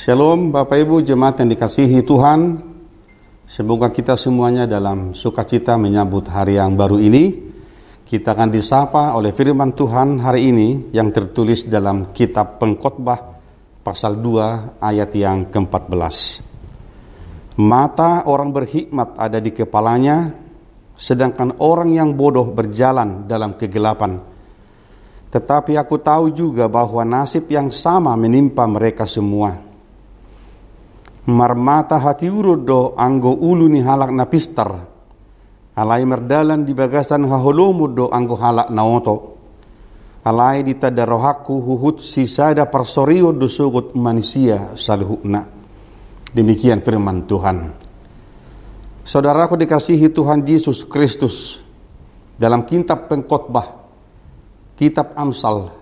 Shalom Bapak Ibu jemaat yang dikasihi Tuhan. Semoga kita semuanya dalam sukacita menyambut hari yang baru ini. Kita akan disapa oleh firman Tuhan hari ini yang tertulis dalam kitab Pengkhotbah pasal 2 ayat yang ke-14. Mata orang berhikmat ada di kepalanya, sedangkan orang yang bodoh berjalan dalam kegelapan. Tetapi aku tahu juga bahwa nasib yang sama menimpa mereka semua marmata hati urodo anggo ulu ni halak na pistar. Alai merdalan di bagasan haholomu do anggo halak na oto. Alai di tadarohaku huhut sisada parsorio do sugut manusia saluhukna demikian firman Tuhan. Saudaraku dikasihi Tuhan Yesus Kristus dalam kitab pengkhotbah kitab Amsal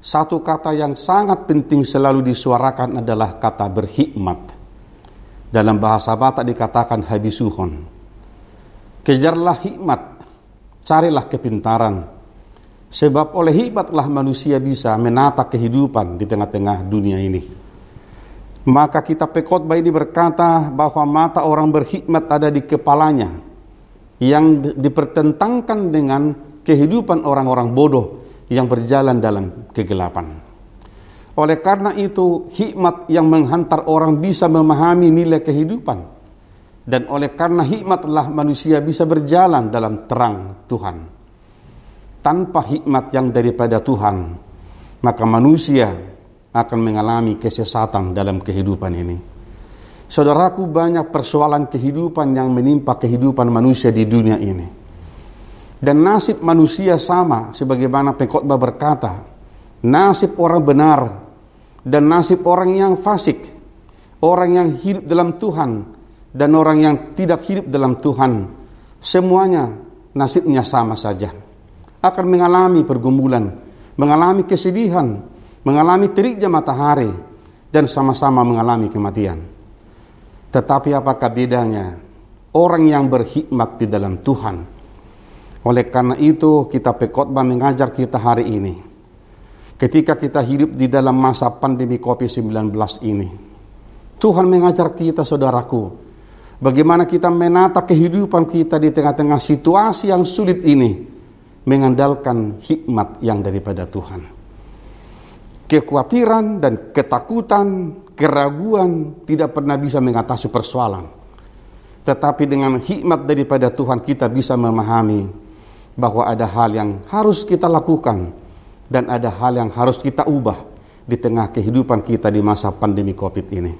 satu kata yang sangat penting selalu disuarakan adalah kata berhikmat. Dalam bahasa Batak dikatakan habisuhon. Kejarlah hikmat, carilah kepintaran. Sebab oleh hikmatlah manusia bisa menata kehidupan di tengah-tengah dunia ini. Maka kita pekotbah ini berkata bahwa mata orang berhikmat ada di kepalanya yang dipertentangkan dengan kehidupan orang-orang bodoh yang berjalan dalam kegelapan. Oleh karena itu, hikmat yang menghantar orang bisa memahami nilai kehidupan. Dan oleh karena hikmatlah manusia bisa berjalan dalam terang Tuhan. Tanpa hikmat yang daripada Tuhan, maka manusia akan mengalami kesesatan dalam kehidupan ini. Saudaraku, banyak persoalan kehidupan yang menimpa kehidupan manusia di dunia ini dan nasib manusia sama sebagaimana pengkhotbah berkata, nasib orang benar dan nasib orang yang fasik, orang yang hidup dalam Tuhan dan orang yang tidak hidup dalam Tuhan, semuanya nasibnya sama saja. Akan mengalami pergumulan, mengalami kesedihan, mengalami teriknya matahari dan sama-sama mengalami kematian. Tetapi apakah bedanya orang yang berhikmat di dalam Tuhan oleh karena itu kita pekotbah mengajar kita hari ini. Ketika kita hidup di dalam masa pandemi COVID-19 ini. Tuhan mengajar kita saudaraku. Bagaimana kita menata kehidupan kita di tengah-tengah situasi yang sulit ini. Mengandalkan hikmat yang daripada Tuhan. Kekhawatiran dan ketakutan, keraguan tidak pernah bisa mengatasi persoalan. Tetapi dengan hikmat daripada Tuhan kita bisa memahami bahwa ada hal yang harus kita lakukan dan ada hal yang harus kita ubah di tengah kehidupan kita di masa pandemi Covid ini.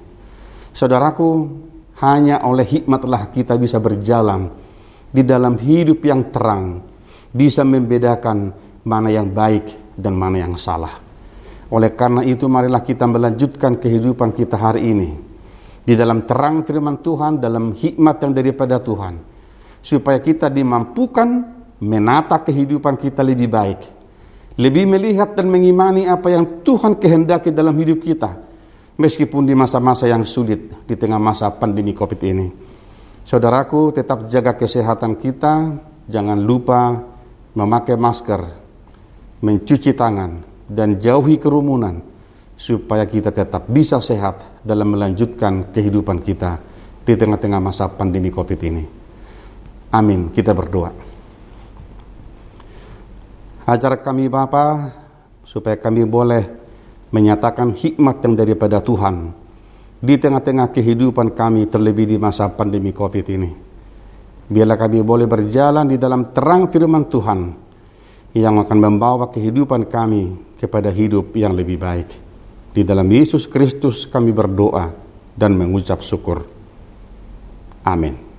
Saudaraku, hanya oleh hikmatlah kita bisa berjalan di dalam hidup yang terang, bisa membedakan mana yang baik dan mana yang salah. Oleh karena itu marilah kita melanjutkan kehidupan kita hari ini di dalam terang firman Tuhan, dalam hikmat yang daripada Tuhan, supaya kita dimampukan menata kehidupan kita lebih baik. Lebih melihat dan mengimani apa yang Tuhan kehendaki dalam hidup kita. Meskipun di masa-masa yang sulit di tengah masa pandemi COVID ini. Saudaraku tetap jaga kesehatan kita. Jangan lupa memakai masker, mencuci tangan, dan jauhi kerumunan. Supaya kita tetap bisa sehat dalam melanjutkan kehidupan kita di tengah-tengah masa pandemi COVID ini. Amin. Kita berdoa. Ajar kami Bapa supaya kami boleh menyatakan hikmat yang daripada Tuhan di tengah-tengah kehidupan kami terlebih di masa pandemi Covid ini. Biarlah kami boleh berjalan di dalam terang firman Tuhan yang akan membawa kehidupan kami kepada hidup yang lebih baik. Di dalam Yesus Kristus kami berdoa dan mengucap syukur. Amin.